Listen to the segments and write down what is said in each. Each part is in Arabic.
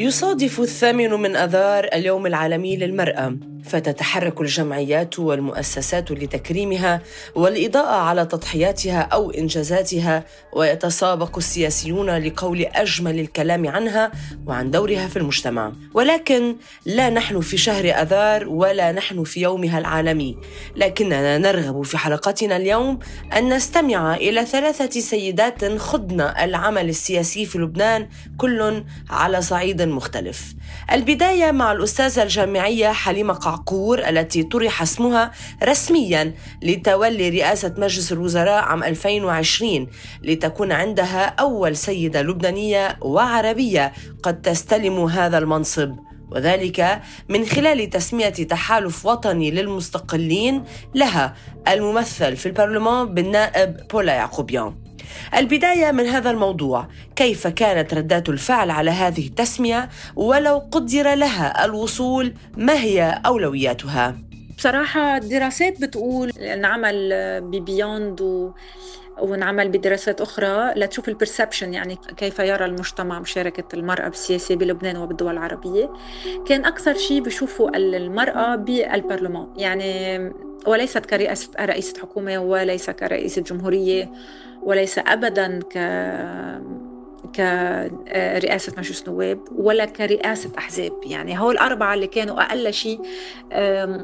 يصادف الثامن من آذار اليوم العالمي للمرأة. فتتحرك الجمعيات والمؤسسات لتكريمها والإضاءة على تضحياتها أو إنجازاتها ويتسابق السياسيون لقول أجمل الكلام عنها وعن دورها في المجتمع. ولكن لا نحن في شهر أذار ولا نحن في يومها العالمي. لكننا نرغب في حلقتنا اليوم أن نستمع إلى ثلاثة سيدات خضن العمل السياسي في لبنان كل على صعيد مختلف. البداية مع الأستاذة الجامعية حليمة قعقور التي طرح اسمها رسميا لتولي رئاسة مجلس الوزراء عام 2020 لتكون عندها أول سيدة لبنانية وعربية قد تستلم هذا المنصب. وذلك من خلال تسمية تحالف وطني للمستقلين لها الممثل في البرلمان بالنائب بولا يعقوبيان. البداية من هذا الموضوع كيف كانت ردات الفعل على هذه التسمية ولو قدر لها الوصول ما هي أولوياتها؟ بصراحة الدراسات بتقول نعمل ببيوند و ونعمل بدراسات أخرى. لتشوف البرسبشن يعني كيف يرى المجتمع مشاركة المرأة بالسياسة بلبنان وبالدول العربية. كان أكثر شيء بشوفوا المرأة بالبرلمان يعني وليست كرئاسة رئيسة حكومة وليس كرئيسة جمهورية وليس ابدا ك كرئاسة مجلس نواب ولا كرئاسة أحزاب. يعني هول الأربعة اللي كانوا أقل شيء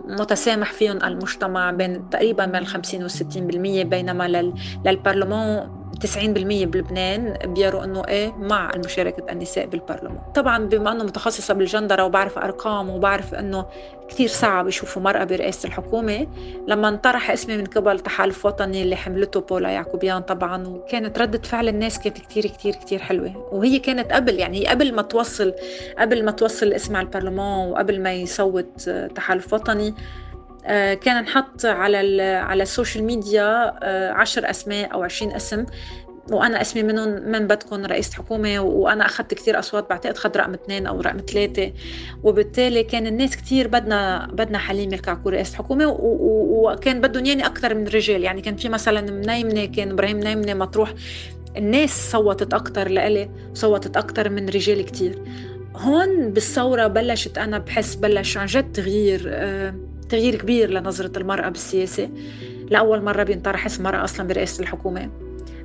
متسامح فيهم المجتمع بين تقريبا من الخمسين والستين بالمية بينما للبرلمان 90% بلبنان بيروا إنه إيه مع مشاركه النساء بالبرلمان. طبعا بما إنه متخصصة بالجندرة وبعرف أرقام وبعرف إنه كثير صعب يشوفوا مرأة برئاسة الحكومة لما انطرح اسمي من قبل تحالف وطني اللي حملته بولا يعقوبيان طبعا وكانت ردة فعل الناس كانت كثير كثير كثير حلوة. وهي كانت قبل يعني هي قبل ما توصل قبل ما توصل الاسم على البرلمان وقبل ما يصوت تحالف وطني كان نحط على على ال social media آه، عشر أسماء أو عشرين اسم وأنا اسمي منهم من بدكم رئيس حكومة وأنا اخذت كثير أصوات بعتقد اخذت رقم اثنين أو رقم ثلاثة وبالتالي كان الناس كثير بدنا بدنا حليمة الكعكور رئيس حكومة وكان بدهم ياني أكثر من الرجال يعني كان في مثلا منيمنة كان إبراهيم منيمنة مطروح. الناس صوتت أكثر لإلي صوتت أكثر من رجال كثير هون بالثورة بلشت أنا بحس بلش عن جد تغيير آه تغيير كبير لنظرة المرأة بالسياسة. لأول مرة بينطرح اسم مرأة أصلا برئاسة الحكومة.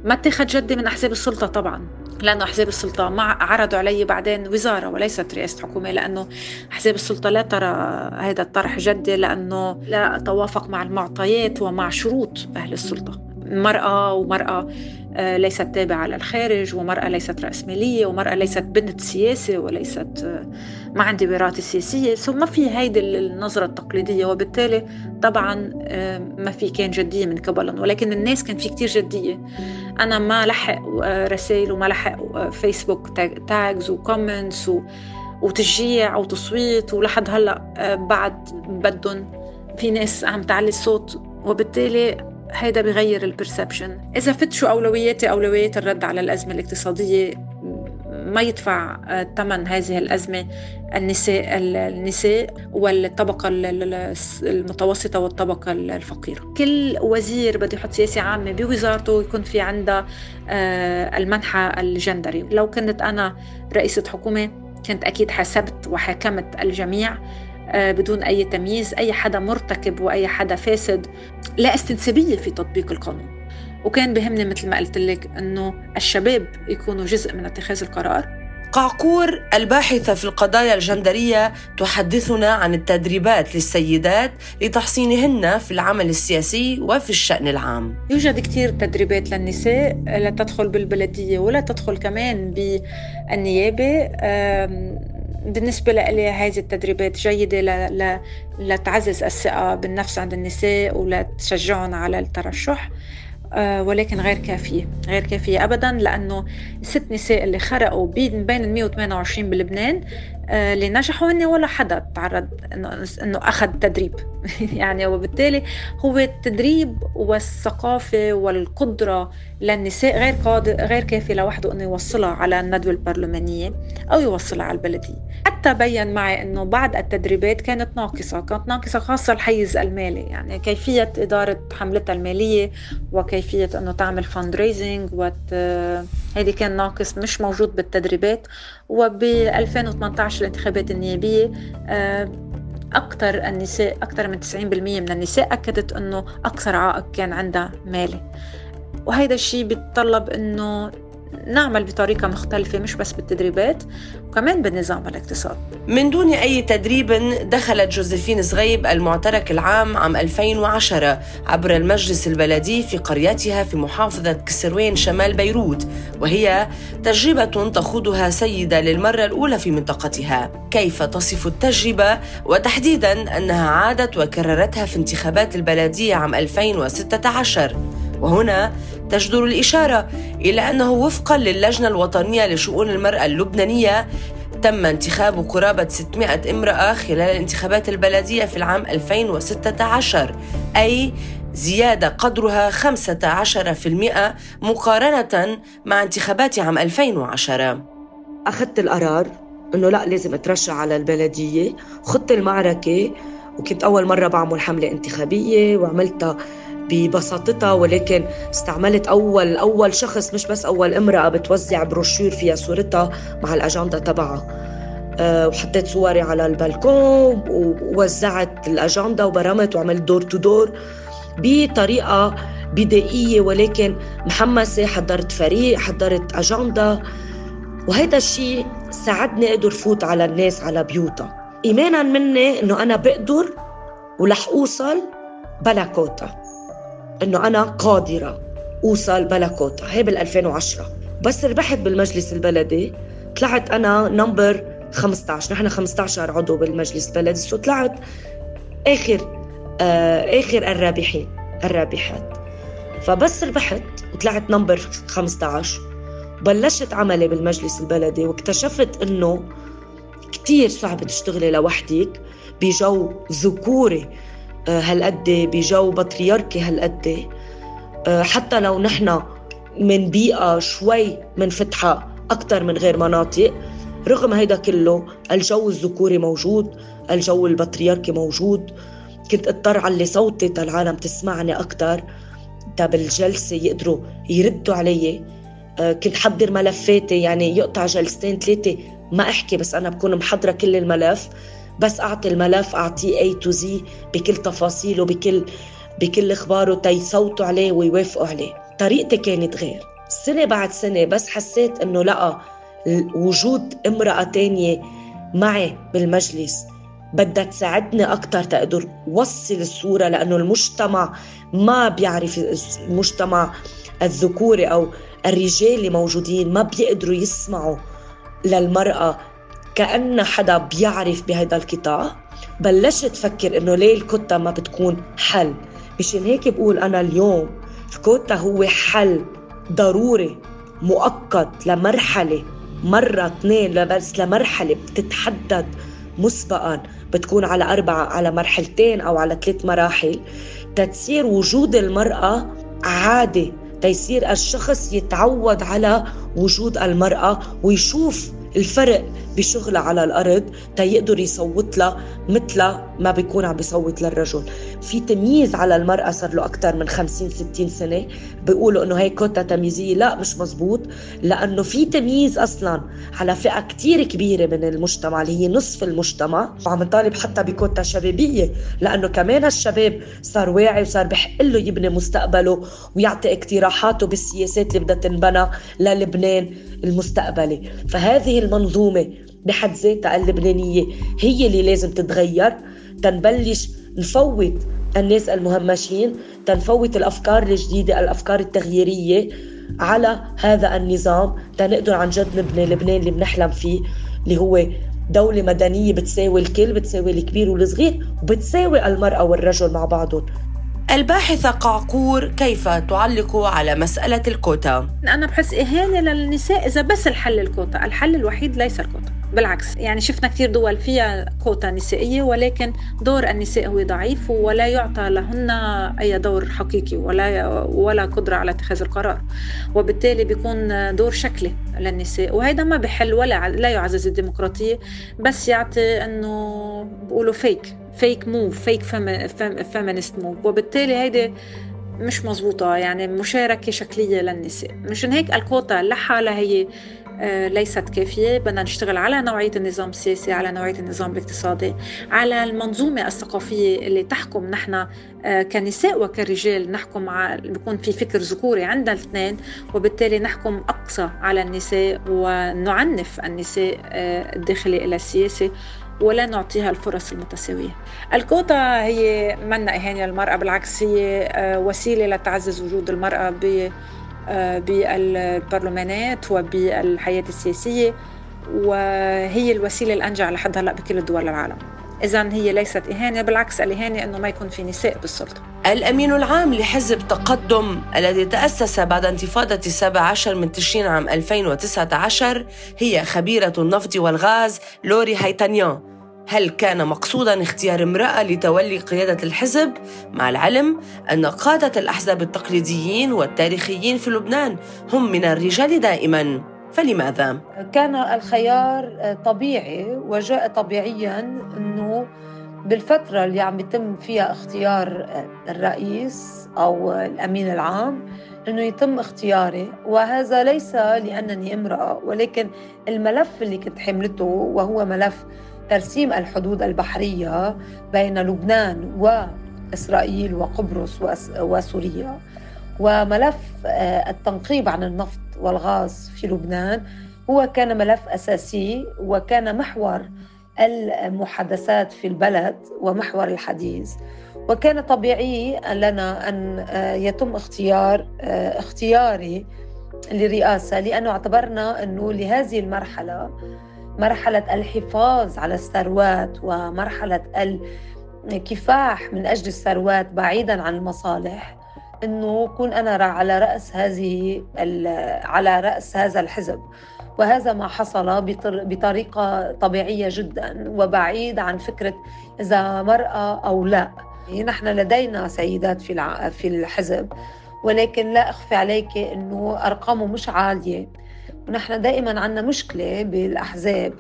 ما اتخذ جدي من أحزاب السلطة طبعا لأنه أحزاب السلطة مع عرضوا علي بعدين وزارة وليست رئاسة حكومة لأنه أحزاب السلطة لا ترى هذا الطرح جدي لأنه لا توافق مع المعطيات ومع شروط أهل السلطة. مرأة ومرأة آه، ليست تابعة للخارج ومرأة ليست رأسمالية ومرأة ليست بنت سياسة وليست آه، ما عندي وراثة سياسية. سو ما في هيدي النظرة التقليدية. وبالتالي طبعا آه، ما في كان جدية من قبلهم ولكن الناس كان في كتير جدية. أنا ما لحق رسائل وما لحق Facebook tags و comments وتشجيع وتصويت ولحد هلأ بعد بدهم في ناس عم تعلي الصوت. وبالتالي هيدا بغير ال perception إذا فت شو أولوياتي أولويات الرد على الأزمة الاقتصادية ما يدفع ثمن هذه الأزمة النساء النساء والطبقة المتوسطة والطبقة الفقيرة. كل وزير بده يحط سياسة عامة بوزارته يكون في عندها آه، المنحى الجندري. لو كنت أنا رئيسة حكومة كنت أكيد حسبت وحكمت الجميع آه، بدون أي تمييز أي حدا مرتكب وأي حدا فاسد لا استنسابية في تطبيق القانون. وكان بهمني مثل ما قلت لك أنه الشباب يكونوا جزء من اتخاذ القرار. قعقور الباحثة في القضايا الجندرية تحدثنا عن التدريبات للسيدات لتحصينهن في العمل السياسي وفي الشأن العام. يوجد كثير تدريبات للنساء لا تدخل بالبلدية ولا تدخل كمان بالنيابة بالنسبة لي هذه التدريبات جيدة لتعزز الثقة بالنفس عند النساء ولتشجعهم على الترشح آه، ولكن غير كافية غير كافية أبدا لأنه الست نساء اللي خرقوا بين ال 128 بلبنان اللي نجحوا هن ولا حدا تعرض انه إنه أخذ تدريب. يعني وبالتالي هو التدريب والثقافة والقدرة للنساء غير قادر غير كافي لوحده إنه يوصلها على الندوة البرلمانية أو يوصلها على البلدية. حتى بين معي إنه بعض التدريبات كانت ناقصة كانت ناقصة خاصة الحيز المالي. يعني كيفية إدارة حملتها المالية وكيفية إنه تعمل fundraising وت هيدي كان ناقص مش موجود بالتدريبات. وب 2018 الانتخابات النيابية آه، أكثر النساء أكثر من 90% من النساء أكدت أنه أكثر عائق كان عندها مالي. وهذا الشيء بيتطلب أنه نعمل بطريقة مختلفة مش بس بالتدريبات وكمان بالنظام الاقتصادي من دون أي تدريب دخلت جوزيفين زغيب المعترك العام عام 2010 عبر المجلس البلدي في قريتها في محافظة كسروين شمال بيروت وهي تجربة تخوضها سيدة للمرة الأولى في منطقتها. كيف تصف التجربة؟ وتحديدا أنها عادت وكررتها في انتخابات البلدية عام 2016 وهنا تجدر الإشارة إلى أنه وفقا للجنة الوطنية لشؤون المرأة اللبنانية تم انتخاب قرابة 600 امرأة خلال الانتخابات البلدية في العام 2016 أي زيادة قدرها 15% مقارنة مع انتخابات عام 2010 أخذت القرار أنه لا لازم أترشح على البلدية. خدت المعركة وكنت أول مرة بعمل حملة انتخابية وعملتها ببساطتها ولكن استعملت أول أول شخص مش بس أول امرأة بتوزع بروشور فيها صورتها مع الأجندة تبعها. أه وحطيت صوري على البلكون ووزعت الأجندة وبرمت وعملت door to door بطريقة بدائية. ولكن محمسة حضرت فريق حضرت أجندة. وهذا الشيء ساعدني أقدر فوت على الناس على بيوتها. ايمانا مني إنه أنا بقدر ورح أوصل بلا كوتا. إنه أنا قادرة أوصل بلا كوتا. هي بال 2010 بس ربحت بالمجلس البلدي. طلعت أنا number 15 نحن 15 عضو بالمجلس البلدي. so طلعت آخر آه آخر الرابحين الرابحات. فبس ربحت وطلعت نمبر 15 بلشت عملي بالمجلس البلدي واكتشفت إنه كتير صعب تشتغلي لوحدك بجو ذكوري. هالقد بجو بطريركي هالقد. آه، حتى لو نحن من بيئة شوي منفتحة أكثر من غير مناطق رغم هيدا كله الجو الذكوري موجود الجو البطريركي موجود. كنت أضطر علي صوتي تا العالم تسمعني أكثر تا بالجلسة يقدروا يردوا علي. آه، كنت حضر ملفاتي يعني يقطع جلستين ثلاثة ما أحكي بس أنا بكون محضرة كل الملف. بس أعطي الملف أعطيه اي تو زي بكل تفاصيله بكل بكل إخباره تيصوتوا عليه ويوافقوا عليه. طريقتي كانت غير. سنة بعد سنة بس حسيت إنه لقى وجود امرأة تانية معي بالمجلس بدها تساعدني أكثر تقدر وصل الصورة لأنه المجتمع ما بيعرف المجتمع الذكوري أو الرجال اللي موجودين ما بيقدروا يسمعوا للمرأة كأن حدا بيعرف بهذا القطاع. بلشت فكر إنه ليه الكوتا ما بتكون حل. مشان هيك بقول أنا اليوم الكوتا هو حل ضروري مؤقت لمرحلة مرة اثنين بس لمرحلة بتتحدد مسبقا. بتكون على أربعة على مرحلتين أو على ثلاث مراحل. تتصير وجود المرأة عادي تيصير الشخص يتعود على وجود المرأة ويشوف الفرق بشغلها على الأرض تيقدر يصوت لها مثل ما بيكون عم بيصوت للرجل. في تمييز على المرأة صار له أكثر من 50 60 سنة. بيقولوا إنه هي كوتا تمييزية. لا مش مزبوط. لأنه في تمييز أصلا على فئة كثير كبيرة من المجتمع اللي هي نصف المجتمع. وعم نطالب حتى بكوتا شبابية. لأنه كمان الشباب صار واعي وصار بحق له يبني مستقبله ويعطي اقتراحاته بالسياسات اللي بدها تنبنى للبنان. المستقبلي. فهذه المنظومة بحد ذاتها اللبنانية هي اللي لازم تتغير تنبلش نفوت الناس المهمشين تنفوت الأفكار الجديدة الأفكار التغييرية على هذا النظام تنقدر عن جد نبني لبنان اللي بنحلم فيه اللي هو دولة مدنية بتساوي الكل بتساوي الكبير والصغير وبتساوي المرأة والرجل مع بعضهم. الباحثة قعقور كيف تعلق على مسألة الكوتا؟ أنا بحس إهانة للنساء إذا بس الحل الكوتا الحل الوحيد ليس الكوتا بالعكس يعني شفنا كثير دول فيها كوتا نسائية ولكن دور النساء هو ضعيف ولا يعطى لهن أي دور حقيقي ولا ولا قدرة على اتخاذ القرار. وبالتالي بيكون دور شكلي للنساء وهذا ما بحل ولا لا يعزز الديمقراطية بس يعطي أنه بقولوا fake fake move fake feminist move وبالتالي هيدي مش مزبوطة يعني مشاركة شكلية للنساء. مشان هيك الكوتا لحالها هي ليست كافية. بدنا نشتغل على نوعية النظام السياسي على نوعية النظام الاقتصادي على المنظومة الثقافية اللي تحكم نحن آه، كنساء وكرجال نحكم على بيكون في فكر ذكوري عند الاثنين وبالتالي نحكم أقصى على النساء ونعنف النساء آه، الداخلي إلى السياسة ولا نعطيها الفرص المتساوية. الكوتا هي منا إهانة للمرأة بالعكس هي وسيلة لتعزز وجود المرأة ب بالبرلمانات وبالحياة السياسية وهي الوسيلة الأنجع لحد هلأ بكل دول العالم. إذا هي ليست إهانة بالعكس الإهانة أنه ما يكون في نساء بالسلطة. الأمين العام لحزب تقدم الذي تأسس بعد انتفاضة 17 من تشرين عام 2019 هي خبيرة النفط والغاز لوري هيتانيان هل كان مقصودا اختيار امرأة لتولي قيادة الحزب مع العلم أن قادة الأحزاب التقليديين والتاريخيين في لبنان هم من الرجال دائما فلماذا؟ كان الخيار طبيعي وجاء طبيعيا أنه بالفترة اللي عم يتم فيها اختيار الرئيس أو الأمين العام أنه يتم اختياري وهذا ليس لأنني امرأة ولكن الملف اللي كنت حملته وهو ملف ترسيم الحدود البحرية بين لبنان وإسرائيل وقبرص وسوريا. وملف آه، التنقيب عن النفط والغاز في لبنان هو كان ملف أساسي وكان محور المحادثات في البلد ومحور الحديث. وكان طبيعي لنا أن آه، يتم اختيار آه، اختياري لرئاسة لأنه اعتبرنا أنه لهذه المرحلة مرحلة الحفاظ على الثروات ومرحلة الكفاح من أجل الثروات بعيدا عن المصالح. إنه كون أنا على رأس هذه على رأس هذا الحزب. وهذا ما حصل بطريقة طبيعية جدا وبعيد عن فكرة إذا مرأة أو لا. نحن لدينا سيدات في في الحزب ولكن لا أخفي عليك إنه أرقامه مش عالية. ونحن دائما عندنا مشكلة بالأحزاب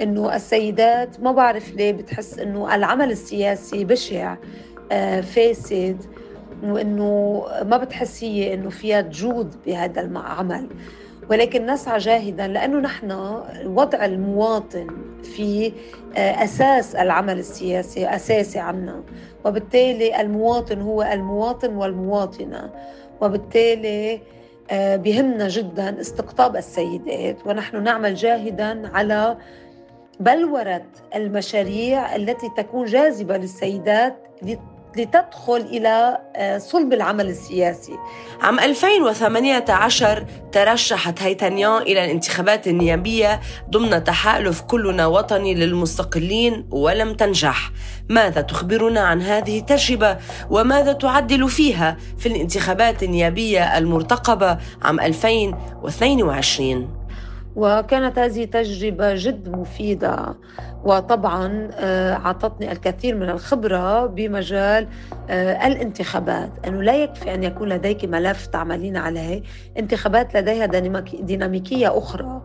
إنه السيدات ما بعرف ليه بتحس إنه العمل السياسي بشع آه، فاسد وإنه ما بتحس هي إنه فيها تجود بهذا العمل. ولكن نسعى جاهدا لأنه نحن وضع المواطن في آه، أساس العمل السياسي أساسي عنا. وبالتالي المواطن هو المواطن والمواطنة. وبالتالي بهمنا جدا استقطاب السيدات ونحن نعمل جاهدا على بلورة المشاريع التي تكون جاذبة للسيدات لتدخل إلى آه، صلب العمل السياسي. عام 2018 ترشحت هيتانيان إلى الانتخابات النيابية ضمن تحالف كلنا وطني للمستقلين ولم تنجح. ماذا تخبرنا عن هذه التجربة؟ وماذا تعدل فيها في الانتخابات النيابية المرتقبة عام 2022 وكانت هذه تجربة جد مفيدة. وطبعا آه، أعطتني الكثير من الخبرة بمجال آه، الانتخابات. أنه لا يكفي أن يكون لديك ملف تعملين عليه. انتخابات لديها ديناميكية أخرى.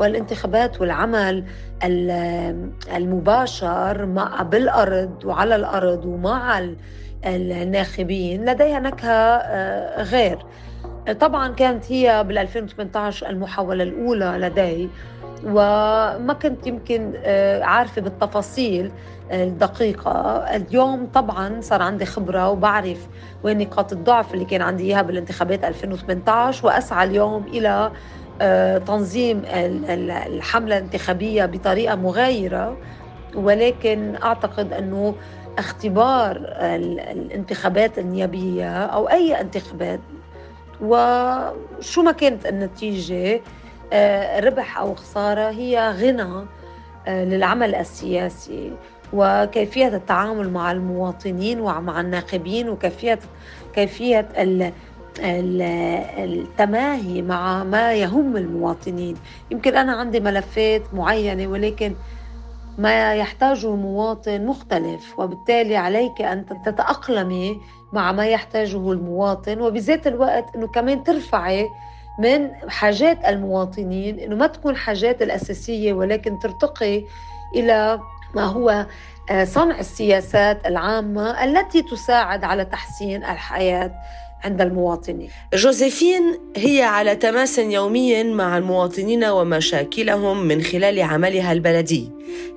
والانتخابات والعمل المباشر مع بالأرض وعلى الأرض ومع الناخبين لديها نكهة آه، غير. طبعا كانت هي بال 2018 المحاولة الأولى لدي وما كنت يمكن آه، عارفة بالتفاصيل الدقيقة. اليوم طبعا صار عندي خبرة وبعرف وين نقاط الضعف اللي كان عندي إياها بالانتخابات 2018 وأسعى اليوم إلى آه، تنظيم الحملة الانتخابية بطريقة مغايرة. ولكن أعتقد أنه اختبار الانتخابات النيابية أو أي انتخابات وشو ما كانت النتيجة آه، ربح أو خسارة هي غنى آه، للعمل السياسي وكيفية التعامل مع المواطنين ومع الناخبين وكيفية كيفية التماهي مع ما يهم المواطنين. يمكن أنا عندي ملفات معينة ولكن ما يحتاجه المواطن مختلف وبالتالي عليك أن تتأقلمي مع ما يحتاجه المواطن. وبذات الوقت أنه كمان ترفعي من حاجات المواطنين أنه ما تكون حاجات الأساسية ولكن ترتقي إلى ما هو آه، صنع السياسات العامة التي تساعد على تحسين الحياة. عند المواطنين. جوزيفين هي على تماس يومي مع المواطنين ومشاكلهم من خلال عملها البلدي.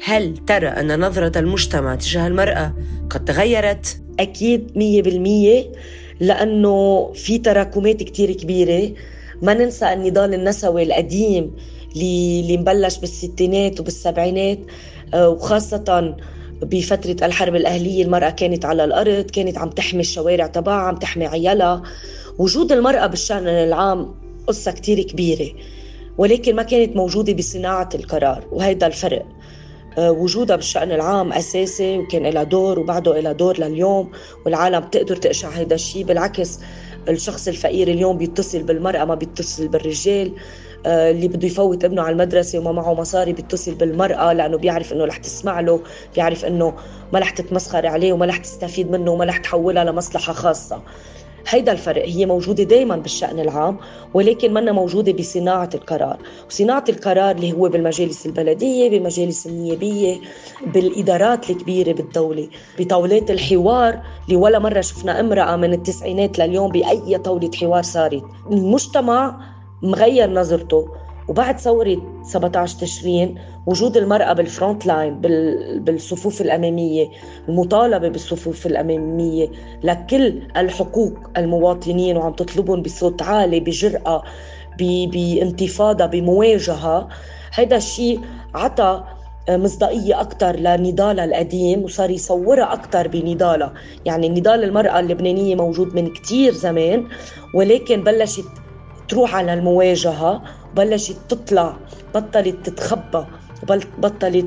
هل ترى أن نظرة المجتمع تجاه المرأة قد تغيرت؟ أكيد مية بالمية لأنه في تراكمات كتير كبيرة. ما ننسى النضال النسوي القديم اللي مبلش بالستينات وبالسبعينات آه، وخاصة بفترة الحرب الأهلية المرأة كانت على الأرض كانت عم تحمي الشوارع تبعها عم تحمي عيالها. وجود المرأة بالشأن العام قصة كتير كبيرة ولكن ما كانت موجودة بصناعة القرار وهيدا الفرق. آه، وجودها بالشأن العام أساسي وكان لها دور وبعده لها دور لليوم والعالم بتقدر تقشع هيدا الشيء بالعكس الشخص الفقير اليوم بيتصل بالمرأة ما بيتصل بالرجال. اللي بده يفوت ابنه على المدرسة وما معه مصاري بيتصل بالمرأة لأنه بيعرف إنه رح تسمع له بيعرف إنه ما رح تتمسخر عليه وما رح تستفيد منه وما رح تحولها لمصلحة خاصة. هيدا الفرق هي موجودة دايما بالشأن العام ولكن منا موجودة بصناعة القرار. وصناعة القرار اللي هو بالمجالس البلدية بالمجالس النيابية بالإدارات الكبيرة بالدولة. بطاولات الحوار اللي ولا مرة شفنا امرأة من التسعينات لليوم بأي طاولة حوار صارت. المجتمع مغير نظرته وبعد ثورة 17 تشرين وجود المرأة بال front line بالصفوف الأمامية المطالبة بالصفوف الأمامية لكل الحقوق المواطنين وعم تطلبهم بصوت عالي بجرأة بانتفاضة بمواجهة. هذا الشيء عطى مصداقية أكثر لنضالها القديم وصار يصورها أكثر بنضالها. يعني نضال المرأة اللبنانية موجود من كتير زمان ولكن بلشت تروح على المواجهة بلشت تطلع بطلت تتخبى بطلت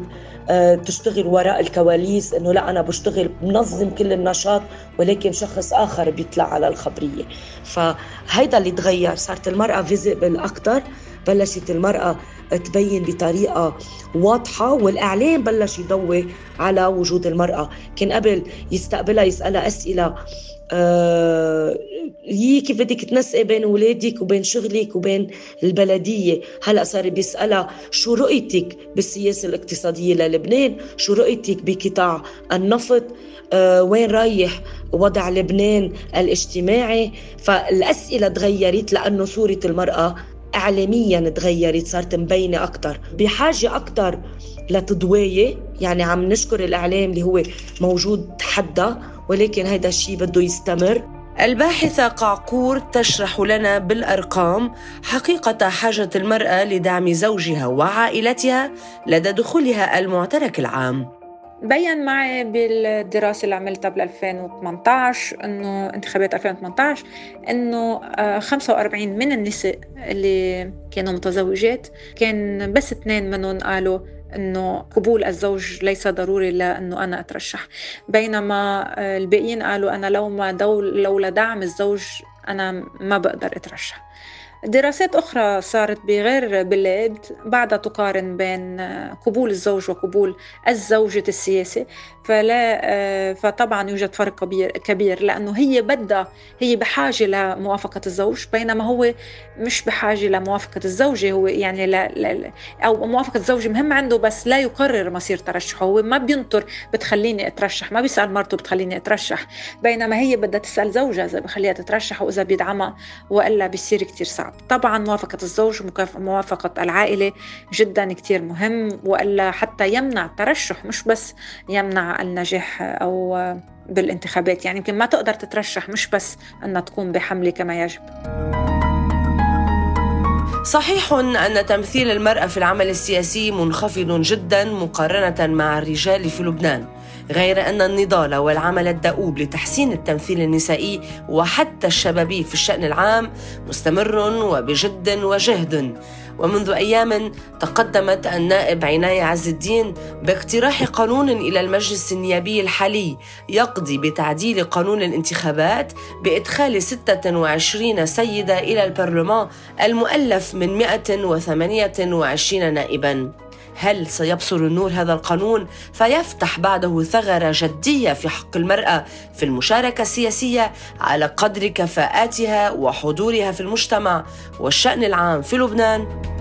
آه، تشتغل وراء الكواليس إنه لا أنا بشتغل بنظم كل النشاط ولكن شخص آخر بيطلع على الخبرية. فهيدا اللي تغير. صارت المرأة فيزيبل أكثر بلشت المرأة تبين بطريقة واضحة والإعلام بلش يضوي على وجود المرأة. كان قبل يستقبلها يسألها أسئلة آه هي كيف بدك تنسقي بين اولادك وبين شغلك وبين البلدية؟ هلا صار بيسألها شو رؤيتك بالسياسة الاقتصادية للبنان؟ شو رؤيتك بقطاع النفط؟ آه وين رايح وضع لبنان الاجتماعي؟ فالأسئلة تغيرت لأنه صورة المرأة اعلاميا تغيرت صارت مبينة أكثر بحاجة أكثر لتضوية يعني عم نشكر الإعلام اللي هو موجود حدا ولكن هذا الشيء بده يستمر. الباحثة قعقور تشرح لنا بالأرقام حقيقة حاجة المرأة لدعم زوجها وعائلتها لدى دخولها المعترك العام. بين معي بالدراسة اللي عملتها بال 2018 إنه انتخابات 2018 إنه 45 آه، من النساء اللي كانوا متزوجات كان بس اثنين منهم قالوا إنه قبول الزوج ليس ضروري لأنه أنا أترشح. بينما الباقيين قالوا أنا لو ما دول لولا دعم الزوج أنا ما بقدر أترشح. دراسات أخرى صارت بغير بلاد بعدها تقارن بين قبول الزوج وقبول الزوجة السياسة. فلا آه، فطبعا يوجد فرق كبير كبير لأنه هي بدها هي بحاجة لموافقة الزوج بينما هو مش بحاجة لموافقة الزوجة هو يعني لا, لا أو موافقة الزوج مهم عنده بس لا يقرر مصير ترشحه هو ما بينطر بتخليني أترشح ما بيسأل مرته بتخليني أترشح بينما هي بدها تسأل زوجها إذا بخليها تترشح وإذا بيدعمها وإلا بيصير كتير صعب. طبعا موافقة الزوج موافقة العائلة جدا كتير مهم وإلا حتى يمنع الترشح مش بس يمنع النجاح أو بالانتخابات. يعني يمكن ما تقدر تترشح مش بس أنها تقوم بحملة كما يجب. صحيح أن تمثيل المرأة في العمل السياسي منخفض جدا مقارنة مع الرجال في لبنان غير أن النضال والعمل الدؤوب لتحسين التمثيل النسائي وحتى الشبابي في الشأن العام مستمر وبجد وجهد. ومنذ أيام تقدمت النائب عناية عز الدين باقتراح قانون إلى المجلس النيابي الحالي يقضي بتعديل قانون الانتخابات بإدخال 26 سيدة إلى البرلمان المؤلف من 128 نائباً. هل سيبصر النور هذا القانون فيفتح بعده ثغرة جدية في حق المرأة في المشاركة السياسية على قدر كفاءاتها وحضورها في المجتمع والشأن العام في لبنان؟